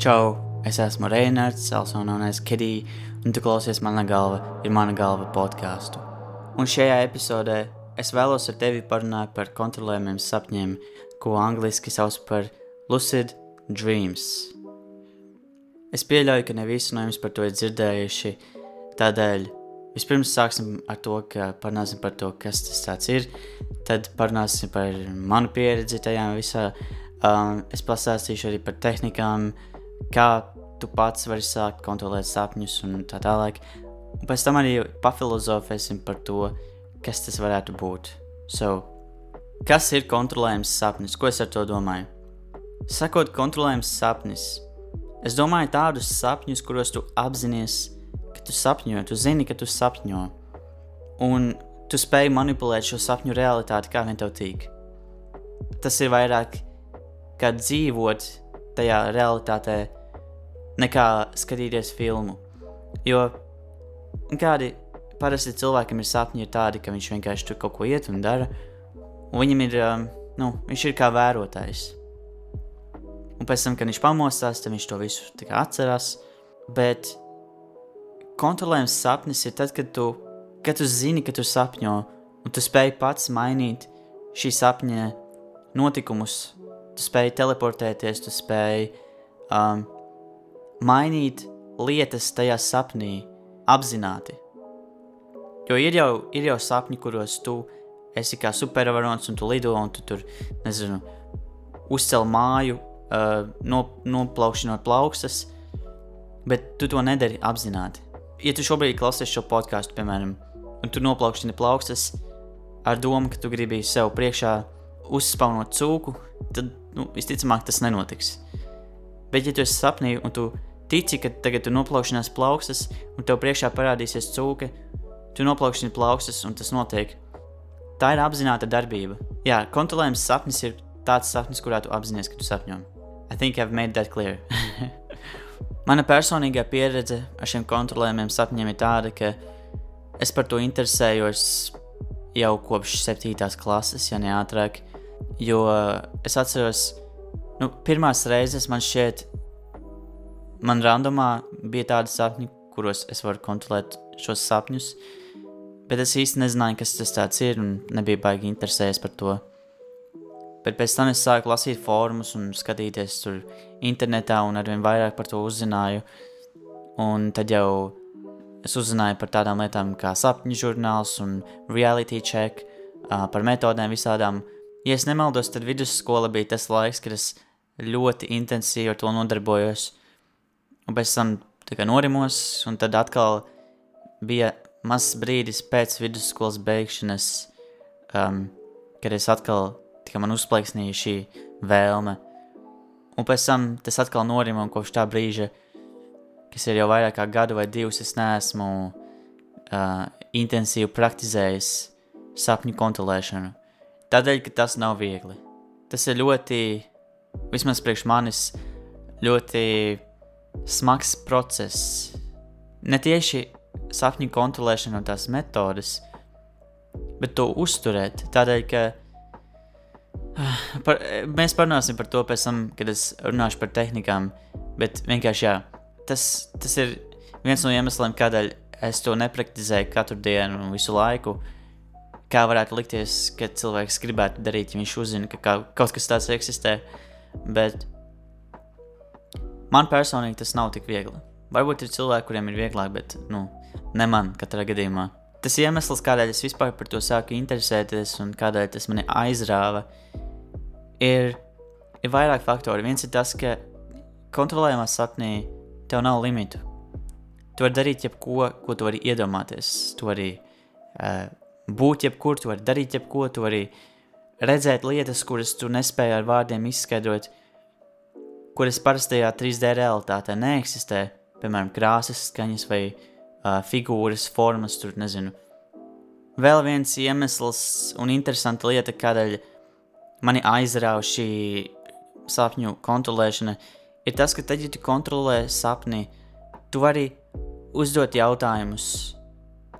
Čau, es esmu Reinards, as Kiddy, un tu klausies Mana galva ir mana galva podkāstu. Un šajā epizodē es vēlos ar tevi parunāt par kontrolējumiem sapņiem, ko angliski sauc par lucid dreams. Es pieļauju, ka ne visi no jums par to ir dzirdējuši, tādēļ vispirms sāksim ar to, ka parunāsim par to, kas tas ir, tad parunāsim par manu pieredzi tajā visā, um, es pastāstīšu arī par tehnikām, kā tu pats vari sākt kontrolēt sapņus un tā tālāk. Un pēc tam arī pafilozofēsim par to, kas tas varētu būt. So, kas ir kontrolējams sapnis? Ko es ar to domāju? Sakot, kontrolējams sapnis. Es domāju tādus sapņus, kuros tu apzinājies, ka tu sapņo, tu zini, ka tu sapņo. Un tu spēj manipulēt šo sapņu realitāti, kā vien tev tīk. Tas ir vairāk kā dzīvot tajā realitātē, nekā skatīties filmu. Jo kādi parasti cilvēkam ir sapņi, ir tādi, ka viņš vienkārši tur kaut ko iet un dara, un viņam ir, um, nu, viņš ir kā vērotājs. Un pēc tam, kad viņš pamostās, tad viņš to visu atcerās. Bet kontrolējams sapnis ir tad, kad tu, kad tu zini, ka tu sapņo, un tu spēj pats mainīt šī sapņa notikumus tu spēj teleportēties, tu spēj um, mainīt lietas tajā sapnī apzināti. Jo ir jau, ir jau sapņi, kuros tu esi kā supervarons un tu lido un tu tur, nezinu, uzcel māju, uh, no, noplaukšanot plaukstas, bet tu to nedari apzināti. Ja tu šobrīd klausies šo podkāstu, piemēram, un tu noplaukšķini plaukstas ar domu, ka tu gribi sev priekšā uzspaunot cūku, tad nu, visticamāk tas nenotiks. Bet, ja tu esi sapnī un tu tici, ka tagad tu noplaukšanās plaukstas un tev priekšā parādīsies cūka, tu noplaukšani plaukstas un tas notiek. Tā ir apzināta darbība. Jā, kontrolējams sapnis ir tāds sapnis, kurā tu apzinājies, ka tu sapņo. I think I've made that clear. Mana personīgā pieredze ar šiem kontrolējumiem sapņiem ir tāda, ka es par to interesējos jau kopš 7. klases, ja ne ātrāk. Jo es atceros, nu, pirmās reizes man šķiet, man randomā bija tādi sapņi, kuros es varu kontrolēt šos sapņus, bet es īsti nezināju, kas tas ir un nebija baigi interesējies par to. Bet pēc tam es sāku lasīt fórumus un skatīties tur internetā un arvien vairāk par to uzzināju. Un tad jau es uzzināju par tādām lietām kā sapņu žurnāls un reality check, par metodēm visādām, Ja es nemaldos, tad vidusskola bija tas laiks, kad es ļoti intensīvi ar to nodarbojos. Un pēc tam norimos, un tad atkal bija mazs brīdis pēc vidusskolas beigšanas, um, kad es atkal, man uzplaiksnīja šī vēlme. Un pēc tam tas atkal norima, un kopš tā brīža, kas ir jau vairāk kā gadu vai divus, es neesmu uh, intensīvi praktizējis sapņu kontrolēšanu. Tādēļ, ka tas nav viegli. Tas ir ļoti, vismaz priekš manis, ļoti smags process. Ne tieši sapņu kontrolēšana un tās metodes, bet to uzturēt. Tādēļ, ka par, mēs parunāsim par to pēc tam, kad es runāšu par tehnikām, bet vienkārši jā, tas, tas ir viens no iemesliem, kādēļ es to nepraktizēju katru dienu un visu laiku. Kā varētu likties, ka cilvēks gribētu darīt, ja viņš uzzina, ka kaut kas tāds eksistē. Bet man personīgi tas nav tik viegli. Varbūt ir cilvēki, kuriem ir vieglāk, bet nu, ne man katrā gadījumā. Tas iemesls, kādēļ es vispār par to sāku interesēties un kādēļ tas mani aizrāva, ir, ir vairāk faktori. Viens ir tas, ka kontrolējumā sapnī tev nav limitu. Tu vari darīt jebko, ko tu vari iedomāties. Tu vari uh, būt jebkur, tu vari darīt jebko, tu vari redzēt lietas, kuras tu nespēji ar vārdiem izskaidrot, kuras parastajā 3D realitātē neeksistē, piemēram, krāsas, skaņas vai uh, figūras, formas, tur nezinu. Vēl viens iemesls un interesanta lieta, kādēļ mani aizrauja šī sapņu kontrolēšana, ir tas, ka tad, ja tu kontrolē sapni, tu vari uzdot jautājumus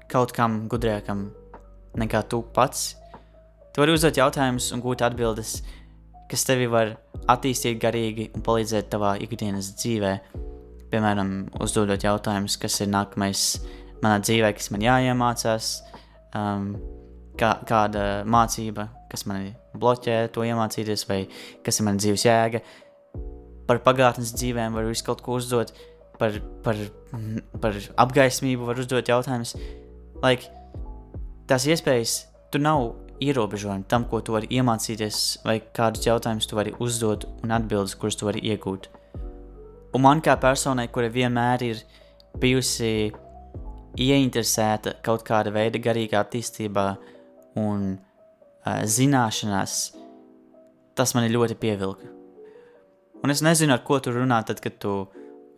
kaut kam gudrākam, nekā tu pats. Tu vari uzdot jautājumus un gūt atbildes, kas tevi var attīstīt garīgi un palīdzēt tavā ikdienas dzīvē. Piemēram, uzdodot jautājumus, kas ir nākamais manā dzīvē, kas man jāiemācās, um, kā, kāda mācība, kas man bloķē to iemācīties, vai kas ir mana dzīves jēga. Par pagātnes dzīvēm var visu kaut ko uzdot, par, par, par apgaismību var uzdot jautājumus. Like, tās iespējas tur nav ierobežojumi tam, ko tu vari iemācīties, vai kādus jautājumus tu vari uzdot un atbildes, kuras tu vari iegūt. Un man kā personai, kura vienmēr ir bijusi ieinteresēta kaut kāda veida garīgā attīstībā un uh, zināšanās, tas man ļoti pievilka. Un es nezinu, ar ko tu runā, tad, kad tu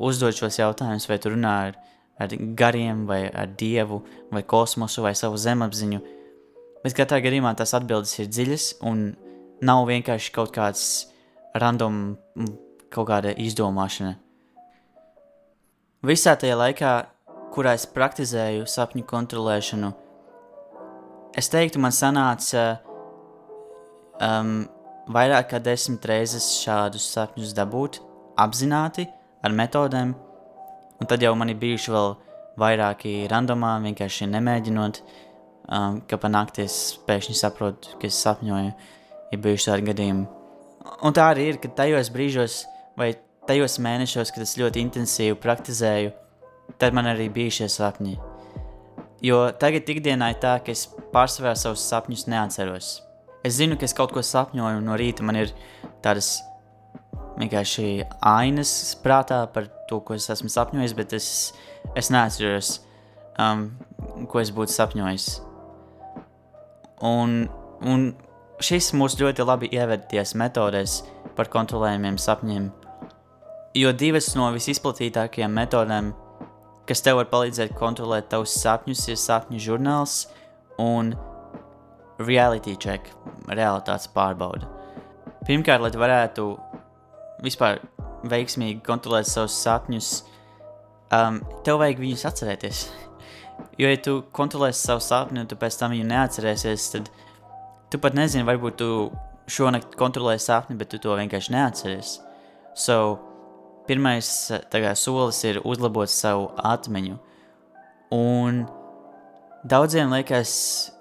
uzdod šos jautājumus, vai tu runā ar, ar gariem, vai ar dievu, vai kosmosu, vai savu zemapziņu. Bet katrā gadījumā tās atbildes ir dziļas un nav vienkārši kaut kāds random, kaut kāda izdomāšana. Visā tajā laikā, kurā es praktizēju sapņu kontrolēšanu, es teiktu, man sanāca um, vairāk kā desmit reizes šādus sapņus dabūt, apzināti, ar metodēm, un tad jau man ir bijuši vēl vairāki randomā, vienkārši nemēģinot, um, ka panākties pēkšņi saprotu, ka es sapņoju, ir bijuši tādi gadījumi. Un tā arī ir, ka tajos brīžos vai tajos mēnešos, kad es ļoti intensīvi praktizēju, tad man arī bija šie sapņi. Jo tagad ikdienā ir tā, ka es pārsvarā savus sapņus neatceros. Es zinu, ka es kaut ko sapņoju, un no rīta man ir tādas vienkārši ainas prātā par to, ko es esmu sapņojis, bet es, es neatceros, um, ko es būtu sapņojis. Un, un šis mūs ļoti labi ievedties metodēs par kontrolējumiem sapņiem. Jo divas no visizplatītākajām metodēm, kas tev var palīdzēt kontrolēt tavus sapņus, ir sapņu žurnāls un reality check, realitātes pārbauda. Pirmkārt, lai varētu vispār veiksmīgi kontrolēt savus sapņus, um, tev vajag viņus atcerēties. Jo, ja tu kontrolēsi savu sapni un tu pēc tam viņu neatcerēsies, tad tu pat nezini, varbūt tu šonakt kontrolēji sapni, bet tu to vienkārši neatceries. So, pirmais kā, solis ir uzlabot savu atmiņu. Un daudziem liekas,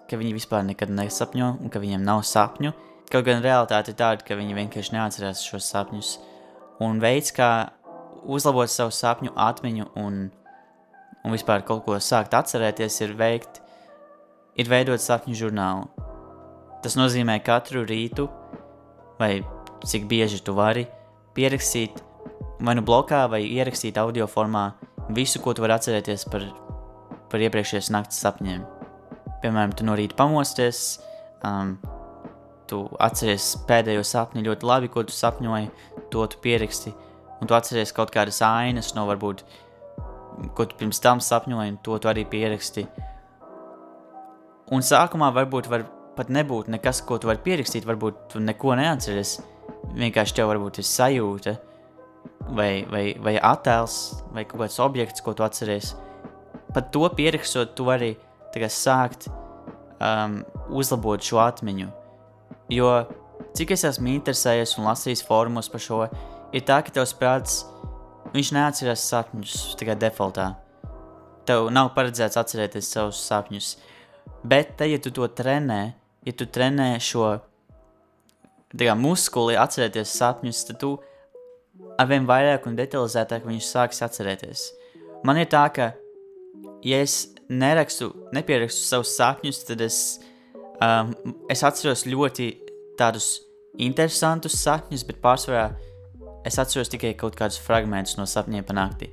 ka viņi vispār nekad nesapņo un ka viņiem nav sapņu. Kaut gan realitāte ir tāda, ka viņi vienkārši neatcerās šos sapņus. Un veids, kā uzlabot savu sapņu atmiņu un un vispār kaut ko sākt atcerēties, ir veikt, ir veidot sapņu žurnālu. Tas nozīmē katru rītu, vai cik bieži tu vari, pierakstīt vai nu blokā, vai ierakstīt audio formā visu, ko tu vari atcerēties par, par iepriekšējās naktas sapņiem. Piemēram, tu no rīta pamosties, um, tu atceries pēdējo sapni ļoti labi, ko tu sapņoji, to tu pieraksti, un tu atceries kaut kādas ainas no varbūt ko tu pirms tam sapņoji, to tu arī pieraksti. Un sākumā varbūt var pat nebūt nekas, ko tu vari pierakstīt, varbūt tu neko neatceries. Vienkārši tev varbūt ir sajūta, vai, vai, vai attēls, vai kaut kāds objekts, ko tu atceries. Pat to pierakstot, tu vari sākt um, uzlabot šo atmiņu. Jo cik es esmu interesējies un lasījis fórumos par šo, ir tā, ka tavs prāts Viņš neatcerās sapņus tikai defaultā. Tev nav paredzēts atcerēties savus sapņus. Bet, te, ja tu to trenē, ja tu trenē šo kā, muskuli, atcerēties sapņus, tad tu arvien vairāk un detalizētāk viņus sāksi atcerēties. Man ir tā, ka, ja es nerakstu, nepierakstu savus sapņus, tad es, um, es atceros ļoti tādus interesantus sapņus, bet pārsvarā es atceros tikai kaut kādus fragmentus no sapņiem panākti.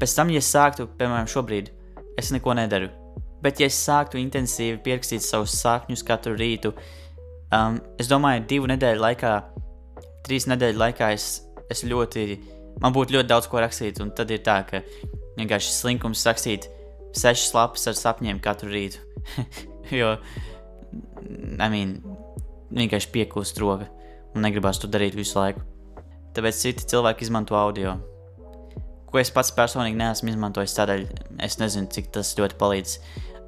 Pēc tam, ja sāktu, piemēram, šobrīd, es neko nedaru. Bet, ja es sāktu intensīvi pierakstīt savus sapņus katru rītu, um, es domāju, divu nedēļu laikā, trīs nedēļu laikā es, es ļoti, man būtu ļoti daudz ko rakstīt. Un tad ir tā, ka vienkārši slinkums rakstīt sešas lapas ar sapņiem katru rītu. jo, I mean, vienkārši piekūst roka un negribas to darīt visu laiku tāpēc citi cilvēki izmanto audio. Ko es pats personīgi neesmu izmantojis, tādēļ es nezinu, cik tas ļoti palīdz.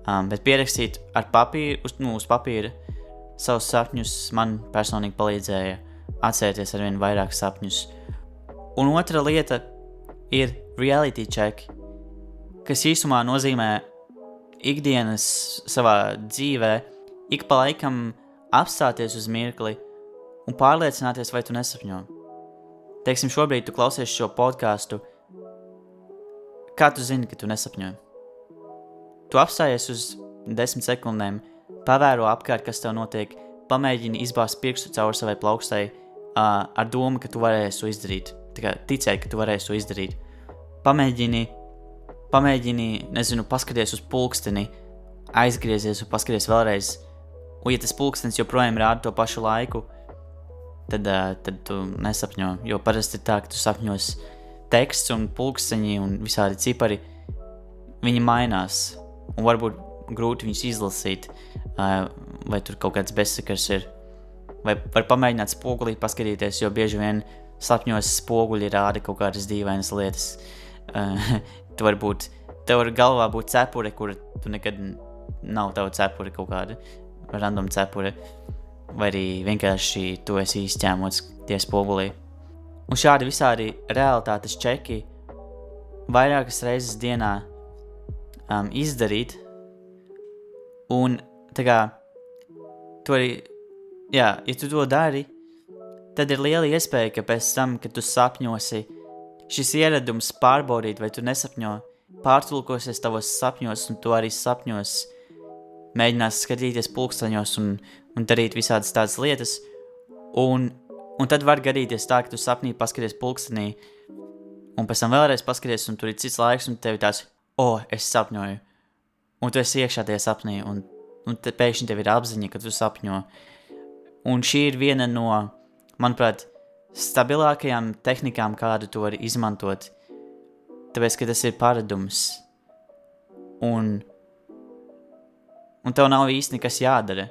Um, bet pierakstīt ar papīru, uz, nu, uz papīra savus sapņus man personīgi palīdzēja atcerieties ar vien vairāk sapņus. Un otra lieta ir reality check, kas īsumā nozīmē ikdienas savā dzīvē, ik pa laikam apstāties uz mirkli un pārliecināties, vai tu nesapņo. Teiksim, šobrīd tu klausies šo podkāstu. Kā tu zini, ka tu nesapņo? Tu apstājies uz desmit sekundēm, pavēro apkārt, kas tev notiek, pamēģini izbāzt pirkstu cauri savai plaukstai uh, ar domu, ka tu varēsi to izdarīt. Ticēt, ka tu varēsi to izdarīt. Pamēģini, pamēģini, nezinu, paskaties uz pulksteni, aizgriezies un paskaties vēlreiz. Un, ja tas pulkstenis joprojām rāda to pašu laiku, tad, tad tu nesapņo. Jo parasti ir tā, ka tu sapņos teksts un pulksteņi un visādi cipari. Viņi mainās, un varbūt grūti viņus izlasīt, vai tur kaut kāds bezsakars ir. Vai var pamēģināt spogulī paskatīties, jo bieži vien sapņos spoguļi rāda kaut kādas dīvainas lietas. Tu vari būt, tev var galvā būt cepure, kur tu nekad nav tava cepure kaut kāda random cepure. Uh, vai arī vienkārši tu esi izķēmots tie spogulī. Un šādi visādi realitātes čeki vairākas reizes dienā um, izdarīt, un tā kā tu arī, jā, ja tu to dari, tad ir liela iespēja, ka pēc tam, kad tu sapņosi, šis ieradums pārbaudīt, vai tu nesapņo, pārtulkosies tavos sapņos, un tu arī sapņos mēģinās skatīties pulksteņos un, un darīt visādas tādas lietas. Un, un tad var gadīties tā, ka tu sapnī paskaties pulkstenī, un pēc tam vēlreiz paskaties, un tur ir cits laiks, un tev ir tāds, o, oh, es sapņoju. Un tu esi iekšā tajā sapnī, un, un te pēkšņi tev ir apziņa, ka tu sapņo. Un šī ir viena no, manuprāt, stabilākajām tehnikām, kādu tu vari izmantot. Tāpēc, ka tas ir paradums. Un, un tev nav īsti nekas jādara.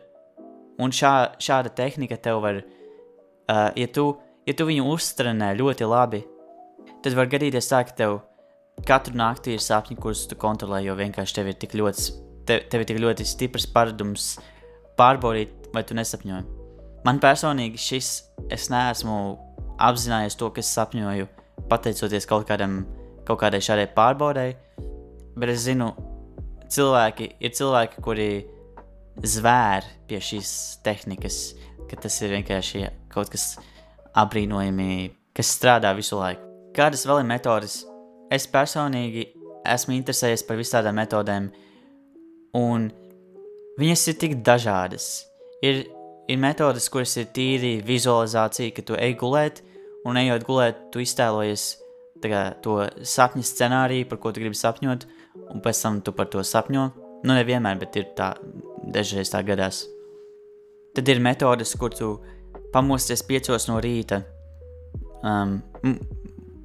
Un šā, šāda tehnika tev var, uh, ja, tu, ja tu viņu uztrenē ļoti labi, tad var gadīties tā, ka tev katru naktī ir sapņi, kurus tu kontrolē, jo vienkārši tev ir tik ļoti, tev, tev ir tik ļoti stiprs paradums pārbaudīt, vai tu nesapņoji. Man personīgi šis, es neesmu apzinājies to, ka es sapņoju, pateicoties kaut, kādam, kaut kādai šādai pārbaudēji, bet es zinu, cilvēki ir cilvēki, kuri zvēr pie šīs tehnikas, ka tas ir vienkārši kaut kas apbrīnojami, kas strādā visu laiku. Kādas vēl ir metodes? Es personīgi esmu interesējies par visādām metodēm, un viņas ir tik dažādas. Ir, ir metodes, kuras ir tīri vizualizācija, ka tu ej gulēt, un ejot gulēt, tu iztēlojies kā, to sapņu scenāriju, par ko tu gribi sapņot, un pēc tam tu par to sapņo. Nu, nevienmēr, bet ir tā dažreiz tā gadās. Tad ir metodes, kur tu pamosties piecos no rīta, um,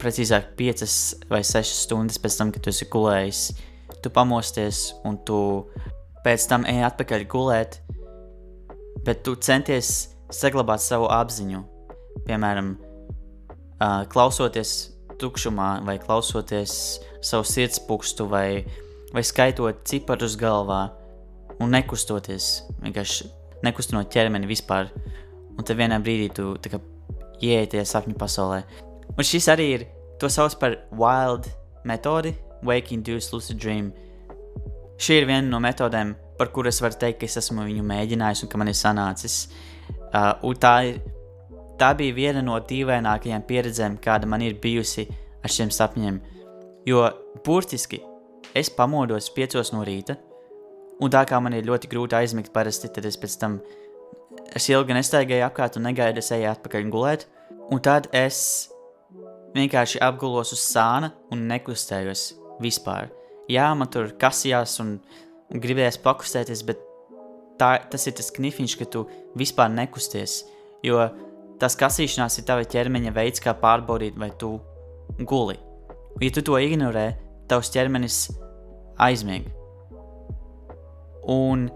precīzāk, piecas vai sešas stundas pēc tam, kad tu esi gulējis. Tu pamosties un tu pēc tam ej atpakaļ gulēt, bet tu centies saglabāt savu apziņu. Piemēram, uh, klausoties tukšumā, vai klausoties savu sirdspūkstu, vai, vai skaitot ciparus galvā un nekustoties, vienkārši nekustinot ķermeni vispār. Un tad vienā brīdī tu ieej tajā sapņu pasaulē. Un šis arī ir, to sauc par wild metodi, wake induced lucid dream. Šī ir viena no metodēm, par kuras varu teikt, ka es esmu viņu mēģinājis un ka man ir sanācis. Uh, un tā, ir, tā bija viena no dīvainākajām pieredzēm, kāda man ir bijusi ar šiem sapņiem. Jo burtiski es pamodos piecos no rīta, Un tā kā man ir ļoti grūti aizmigt, parasti tad es pēc tam es ilgi nestaigāju apkārt un negaidu, es eju atpakaļ gulēt. Un tad es vienkārši apgulos uz sāna un nekustējos vispār. Jā, man tur kasījās un, un gribējās pakustēties, bet tā, tas ir tas knifiņš, ka tu vispār nekusties. Jo tas kasīšanās ir tava ķermeņa veids, kā pārbaudīt, vai tu guli. Ja tu to ignorē, tavs ķermenis aizmieg. Un,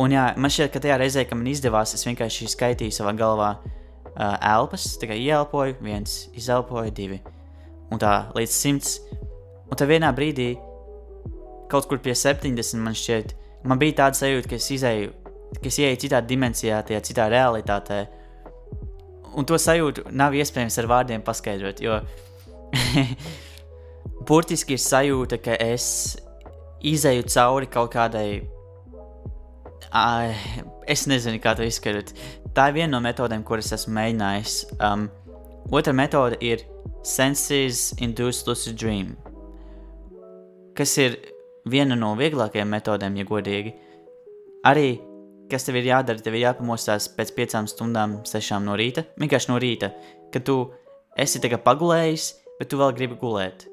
un jā, man šķiet, ka tajā reizē, kad man izdevās, es vienkārši skaitīju savā galvā uh, elpas, tā kā ieelpoju, viens, izelpoju, divi. Un tā līdz simts. Un tad vienā brīdī, kaut kur pie 70, man šķiet, man bija tāda sajūta, ka es izēju, ka es ieeju citā dimensijā, tajā citā realitātē. Un to sajūtu nav iespējams ar vārdiem paskaidrot, jo burtiski ir sajūta, ka es izēju cauri kaut kādai. Ai, es nezinu, kā to izskaidrot. Tā ir viena no metodēm, kuras esmu mēģinājis. Um, otra metode ir Senses Induced Lucid Dream, kas ir viena no vieglākajām metodēm, ja godīgi. Arī kas tev ir jādara, tev ir jāpamostās pēc piecām stundām, sešām no rīta. Vienkārši no rīta, kad tu esi tikai pagulējis, bet tu vēl gribi gulēt.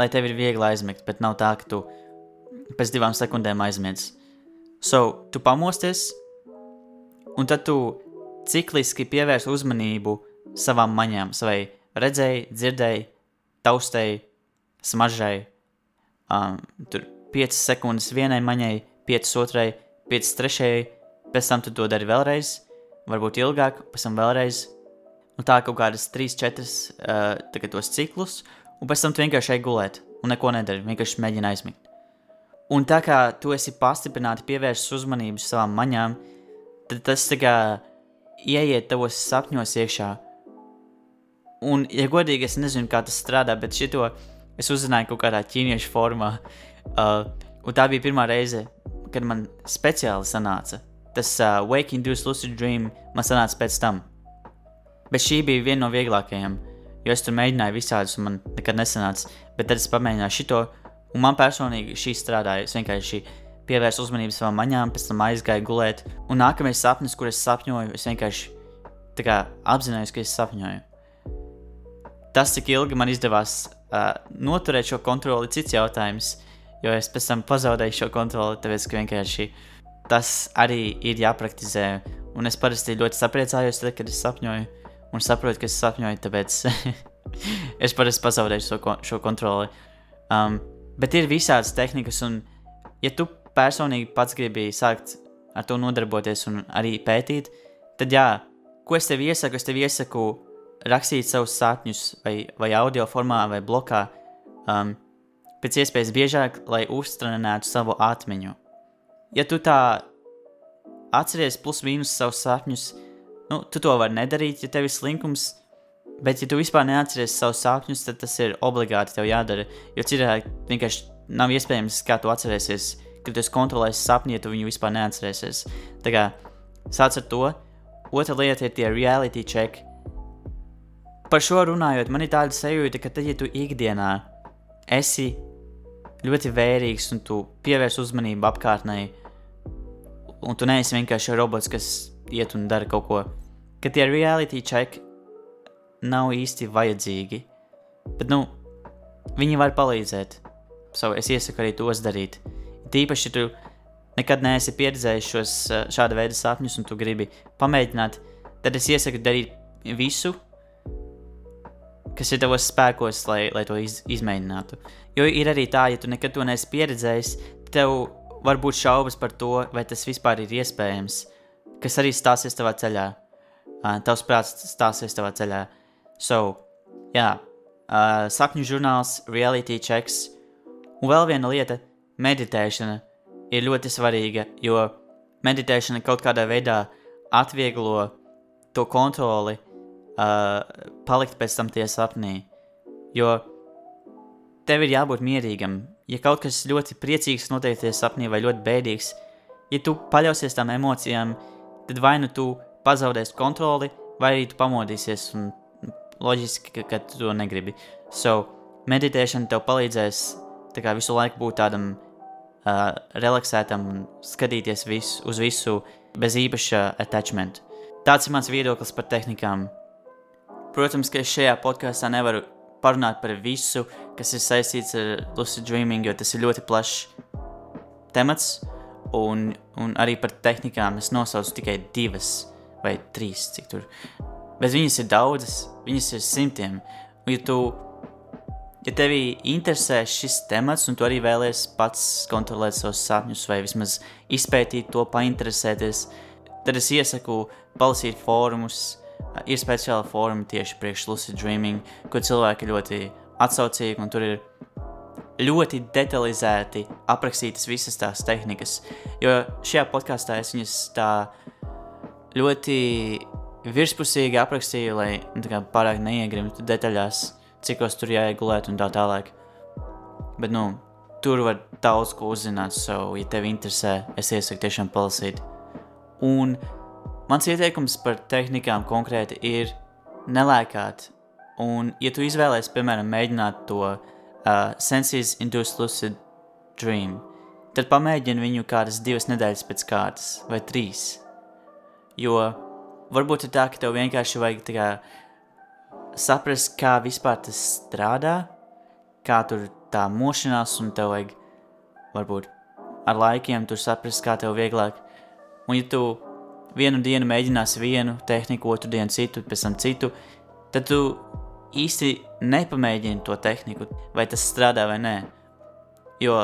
Lai tev ir viegli aizmigt, bet nav tā, ka tu pēc divām sekundēm aizmiedz. So, tu pamosties, un tad tu cikliski pievērs uzmanību savām maņām, savai redzēji, dzirdēji, taustēji, smaržai. Um, tur 5 sekundes vienai maņai, 5 otrai, 5 trešajai, pēc tam tu to dari vēlreiz, varbūt ilgāk, pēc tam vēlreiz. Un tā kaut kādas 3, 4 uh, tos ciklus, un pēc tam tu vienkārši ej gulēt un neko nedari, vienkārši mēģini aizmigt. Un tā kā tu esi pastiprināti pievērsis uzmanību savām maņām, tad tas tā kā ieiet tavos sapņos iekšā. Un, ja godīgi, es nezinu, kā tas strādā, bet šito es uzzināju kaut kādā ķīniešu formā. Uh, un tā bija pirmā reize, kad man speciāli sanāca. Tas uh, Wake Induced Lucid Dream man sanāca pēc tam. Bet šī bija viena no vieglākajām, jo es tur mēģināju visādus, un man nekad nesanāca. Bet tad es pamēģināju šito, Un man personīgi šī strādāja. Es vienkārši pievērsu uzmanību savām maņām, pēc tam aizgāju gulēt. Un nākamais sapnis, kur es sapņoju, es vienkārši kā, apzinājos, ka es sapņoju. Tas, cik ilgi man izdevās uh, noturēt šo kontroli, ir cits jautājums. Jo es pēc tam pazaudēju šo kontroli, tāpēc ka vienkārši tas arī ir jāpraktizē. Un es parasti ļoti sapriecājos, tad, kad es sapņoju, un saprotu, ka es sapņoju, tāpēc es parasti pazaudēju šo, šo kontroli. Um, Bet ir visādas tehnikas, un, ja tu personīgi pats gribi sākt ar to nodarboties un arī pētīt, tad jā, ko es tev iesaku? Es tev iesaku rakstīt savus sapņus vai, vai audio formā vai blokā um, pēc iespējas biežāk, lai uztrenētu savu atmiņu. Ja tu tā atceries plus mīnus savus sapņus, nu, tu to vari nedarīt, ja tev ir slinkums, Bet, ja tu vispār neatceries savus sapņus, tad tas ir obligāti tev jādara. Jo citādi vienkārši nav iespējams, kā tu atcerēsies, kad tu kontrolēsi sapni, ja tu viņu vispār neatcerēsies. Tā kā sāc ar to. Otra lieta ir tie reality check. Par šo runājot, man ir tāda sajūta, ka tad, ja tu ikdienā esi ļoti vērīgs un tu pievērs uzmanību apkārtnē, un tu neesi vienkārši robots, kas iet un dara kaut ko, ka tie reality check nav īsti vajadzīgi. Bet, nu, viņi var palīdzēt. So, es iesaku arī tos darīt. Tīpaši, ja tu nekad neesi pieredzējis šos šāda veida sapņus, un tu gribi pamēģināt, tad es iesaku darīt visu, kas ir tavos spēkos, lai, lai to iz, izmēģinātu. Jo ir arī tā, ja tu nekad to neesi pieredzējis, tev var būt šaubas par to, vai tas vispār ir iespējams, kas arī stāsies tavā ceļā. Tavs prāts stāsies tavā ceļā. So, jā, uh, sapņu žurnāls, reality checks. Un vēl viena lieta - meditēšana ir ļoti svarīga, jo meditēšana kaut kādā veidā atvieglo to kontroli, uh, palikt pēc tam tie sapnī. Jo tev ir jābūt mierīgam. Ja kaut kas ļoti priecīgs notiek tie sapnī vai ļoti bēdīgs, ja tu paļausies tam emocijām, tad vai nu tu pazaudēsi kontroli, vai arī tu pamodīsies un loģiski, ka, ka tu to negribi. So, meditēšana tev palīdzēs kā, visu laiku būt tādam uh, relaxētam un skatīties visu, uz visu bez īpaša attachment. Tāds ir mans viedoklis par tehnikām. Protams, ka es šajā podkāstā nevaru parunāt par visu, kas ir saistīts ar lucid dreaming, jo tas ir ļoti plašs temats. Un, un arī par tehnikām es nosaucu tikai divas vai trīs, cik tur Bet viņas ir daudzas, viņas ir simtiem. Un, ja tu, ja tevī interesē šis temats, un tu arī vēlies pats kontrolēt savus sapņus, vai vismaz izpētīt to, painteresēties, tad es iesaku palasīt fórumus. Ir speciāli fórumi tieši priekš lucid dreaming, kur cilvēki ļoti atsaucīgi, un tur ir ļoti detalizēti aprakstītas visas tās tehnikas. Jo šajā podkāstā es viņas tā ļoti virspusīgi aprakstīju, lai nu, kā, pārāk neiegrimtu detaļās, cikos tur jāiegulēt un tā tālāk. Bet, nu, tur var daudz ko uzzināt, so, ja tev interesē, es iesaku tiešām palasīt. Un mans ieteikums par tehnikām konkrēti ir nelēkāt. Un, ja tu izvēlēsies, piemēram, mēģināt to uh, Senses Induced Lucid Dream, tad pamēģini viņu kādas divas nedēļas pēc kārtas vai trīs. Jo varbūt ir tā, ka tev vienkārši vajag kā, saprast, kā vispār tas strādā, kā tur tā mošanās, un tev vajag varbūt ar laikiem tur saprast, kā tev vieglāk. Un ja tu vienu dienu mēģināsi vienu tehniku, otru dienu citu, pēc tam citu, tad tu īsti nepamēģini to tehniku, vai tas strādā vai nē. Jo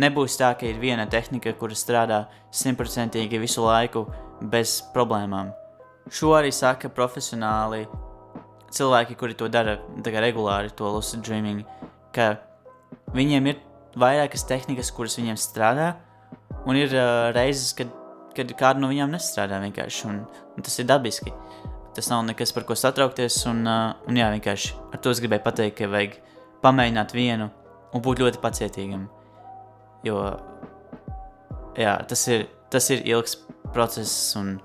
nebūs tā, ka ir viena tehnika, kura strādā simtprocentīgi visu laiku bez problēmām. Šo arī saka profesionāli cilvēki, kuri to dara regulāri, to lucid dreaming, ka viņiem ir vairākas tehnikas, kuras viņiem strādā, un ir uh, reizes, kad, kad kāda no viņām nestrādā vienkārši, un, un tas ir dabiski. Tas nav nekas, par ko satraukties, un, uh, un jā, vienkārši ar to es gribēju pateikt, ka vajag pamēģināt vienu un būt ļoti pacietīgam, jo, jā, tas ir, tas ir ilgs process, un,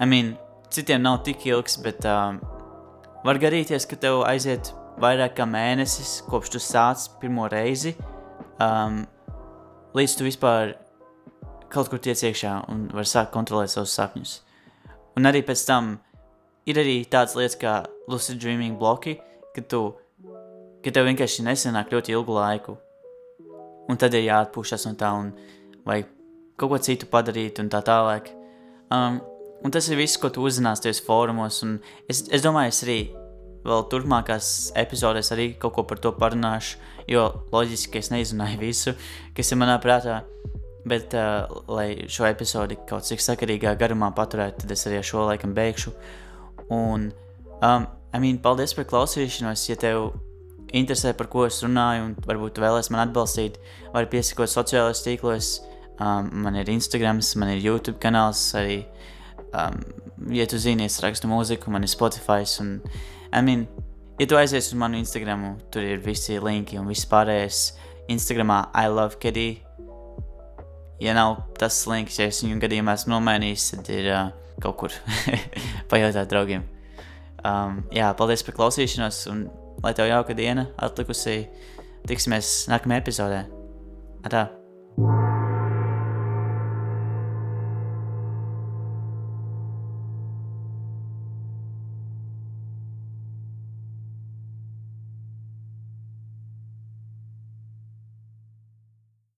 I mean, citiem nav tik ilgs, bet uh, var gadīties, ka tev aiziet vairāk kā mēnesis, kopš tu sāc pirmo reizi, um, līdz tu vispār kaut kur tiec iekšā un var sākt kontrolēt savus sapņus. Un arī pēc tam ir arī tādas lietas kā lucid dreaming bloki, ka tu, ka tev vienkārši nesenāk ļoti ilgu laiku. Un tad ir jāatpūšas no tā un vajag kaut ko citu padarīt un tā tālāk. Um, un tas ir viss, ko tu uzzināsi tajos fórumos, un es, es domāju, es arī vēl turpmākās epizodēs arī kaut ko par to parunāšu, jo loģiski, es neizrunāju visu, kas ir manā prātā. Bet, uh, lai šo epizodi kaut cik sakarīgā garumā paturētu, tad es arī šo laikam beigšu. Un, um, I mean, paldies par klausīšanos. Ja tev interesē, par ko es runāju, un varbūt tu vēlēsies man atbalstīt, vari piesakot sociālajos tīklos. Um, man ir Instagram, man ir YouTube kanāls arī. Um, ja tu zini, es rakstu mūziku, man ir Spotify. Un, I mean, ja tu aizies uz manu Instagram, tur ir visi linki un viss pārējais. Instagramā I love Kedī. Ja nav tas links, ja es viņu gadījumā esmu nomainījis, tad ir uh, kaut kur pajautāt draugiem. Um, jā, paldies par klausīšanos, un lai tev jauka diena atlikusi. Tiksimies nākamajā epizodē. Atā!